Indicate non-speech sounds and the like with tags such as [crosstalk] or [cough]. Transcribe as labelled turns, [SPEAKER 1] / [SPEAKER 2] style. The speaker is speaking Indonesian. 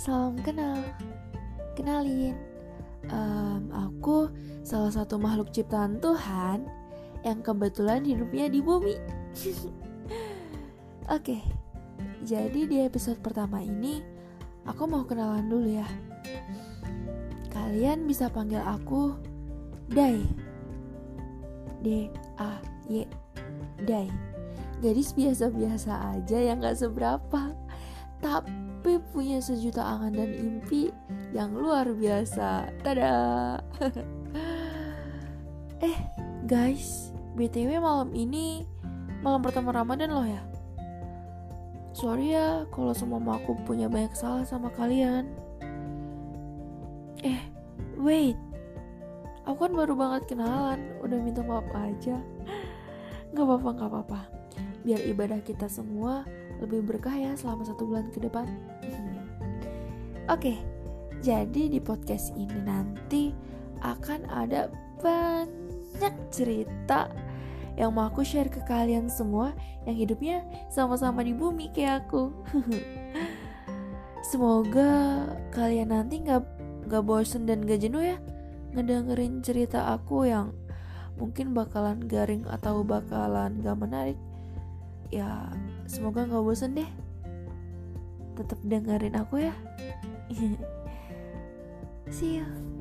[SPEAKER 1] Salam kenal. Kenalin, um, aku salah satu makhluk ciptaan Tuhan yang kebetulan hidupnya di bumi. [laughs] Oke, jadi di episode pertama ini aku mau kenalan dulu ya. Kalian bisa panggil aku Dai. D A Y Dai. Gadis biasa-biasa aja yang gak seberapa. Tapi punya sejuta angan dan impi yang luar biasa. Tada! [laughs] eh, guys, BTW malam ini malam pertama Ramadan loh ya. Sorry ya kalau semua aku punya banyak salah sama kalian. Eh, wait. Aku kan baru banget kenalan, udah minta maaf aja. [laughs] Gak apa-apa, gak apa-apa. Biar ibadah kita semua lebih berkah ya selama satu bulan ke depan. Oke, jadi di podcast ini nanti akan ada banyak cerita yang mau aku share ke kalian semua yang hidupnya sama-sama di bumi kayak aku. [laughs] Semoga kalian nanti nggak nggak bosen dan gak jenuh ya ngedengerin cerita aku yang mungkin bakalan garing atau bakalan gak menarik ya semoga nggak bosen deh. Tetap dengerin aku ya. [laughs] See you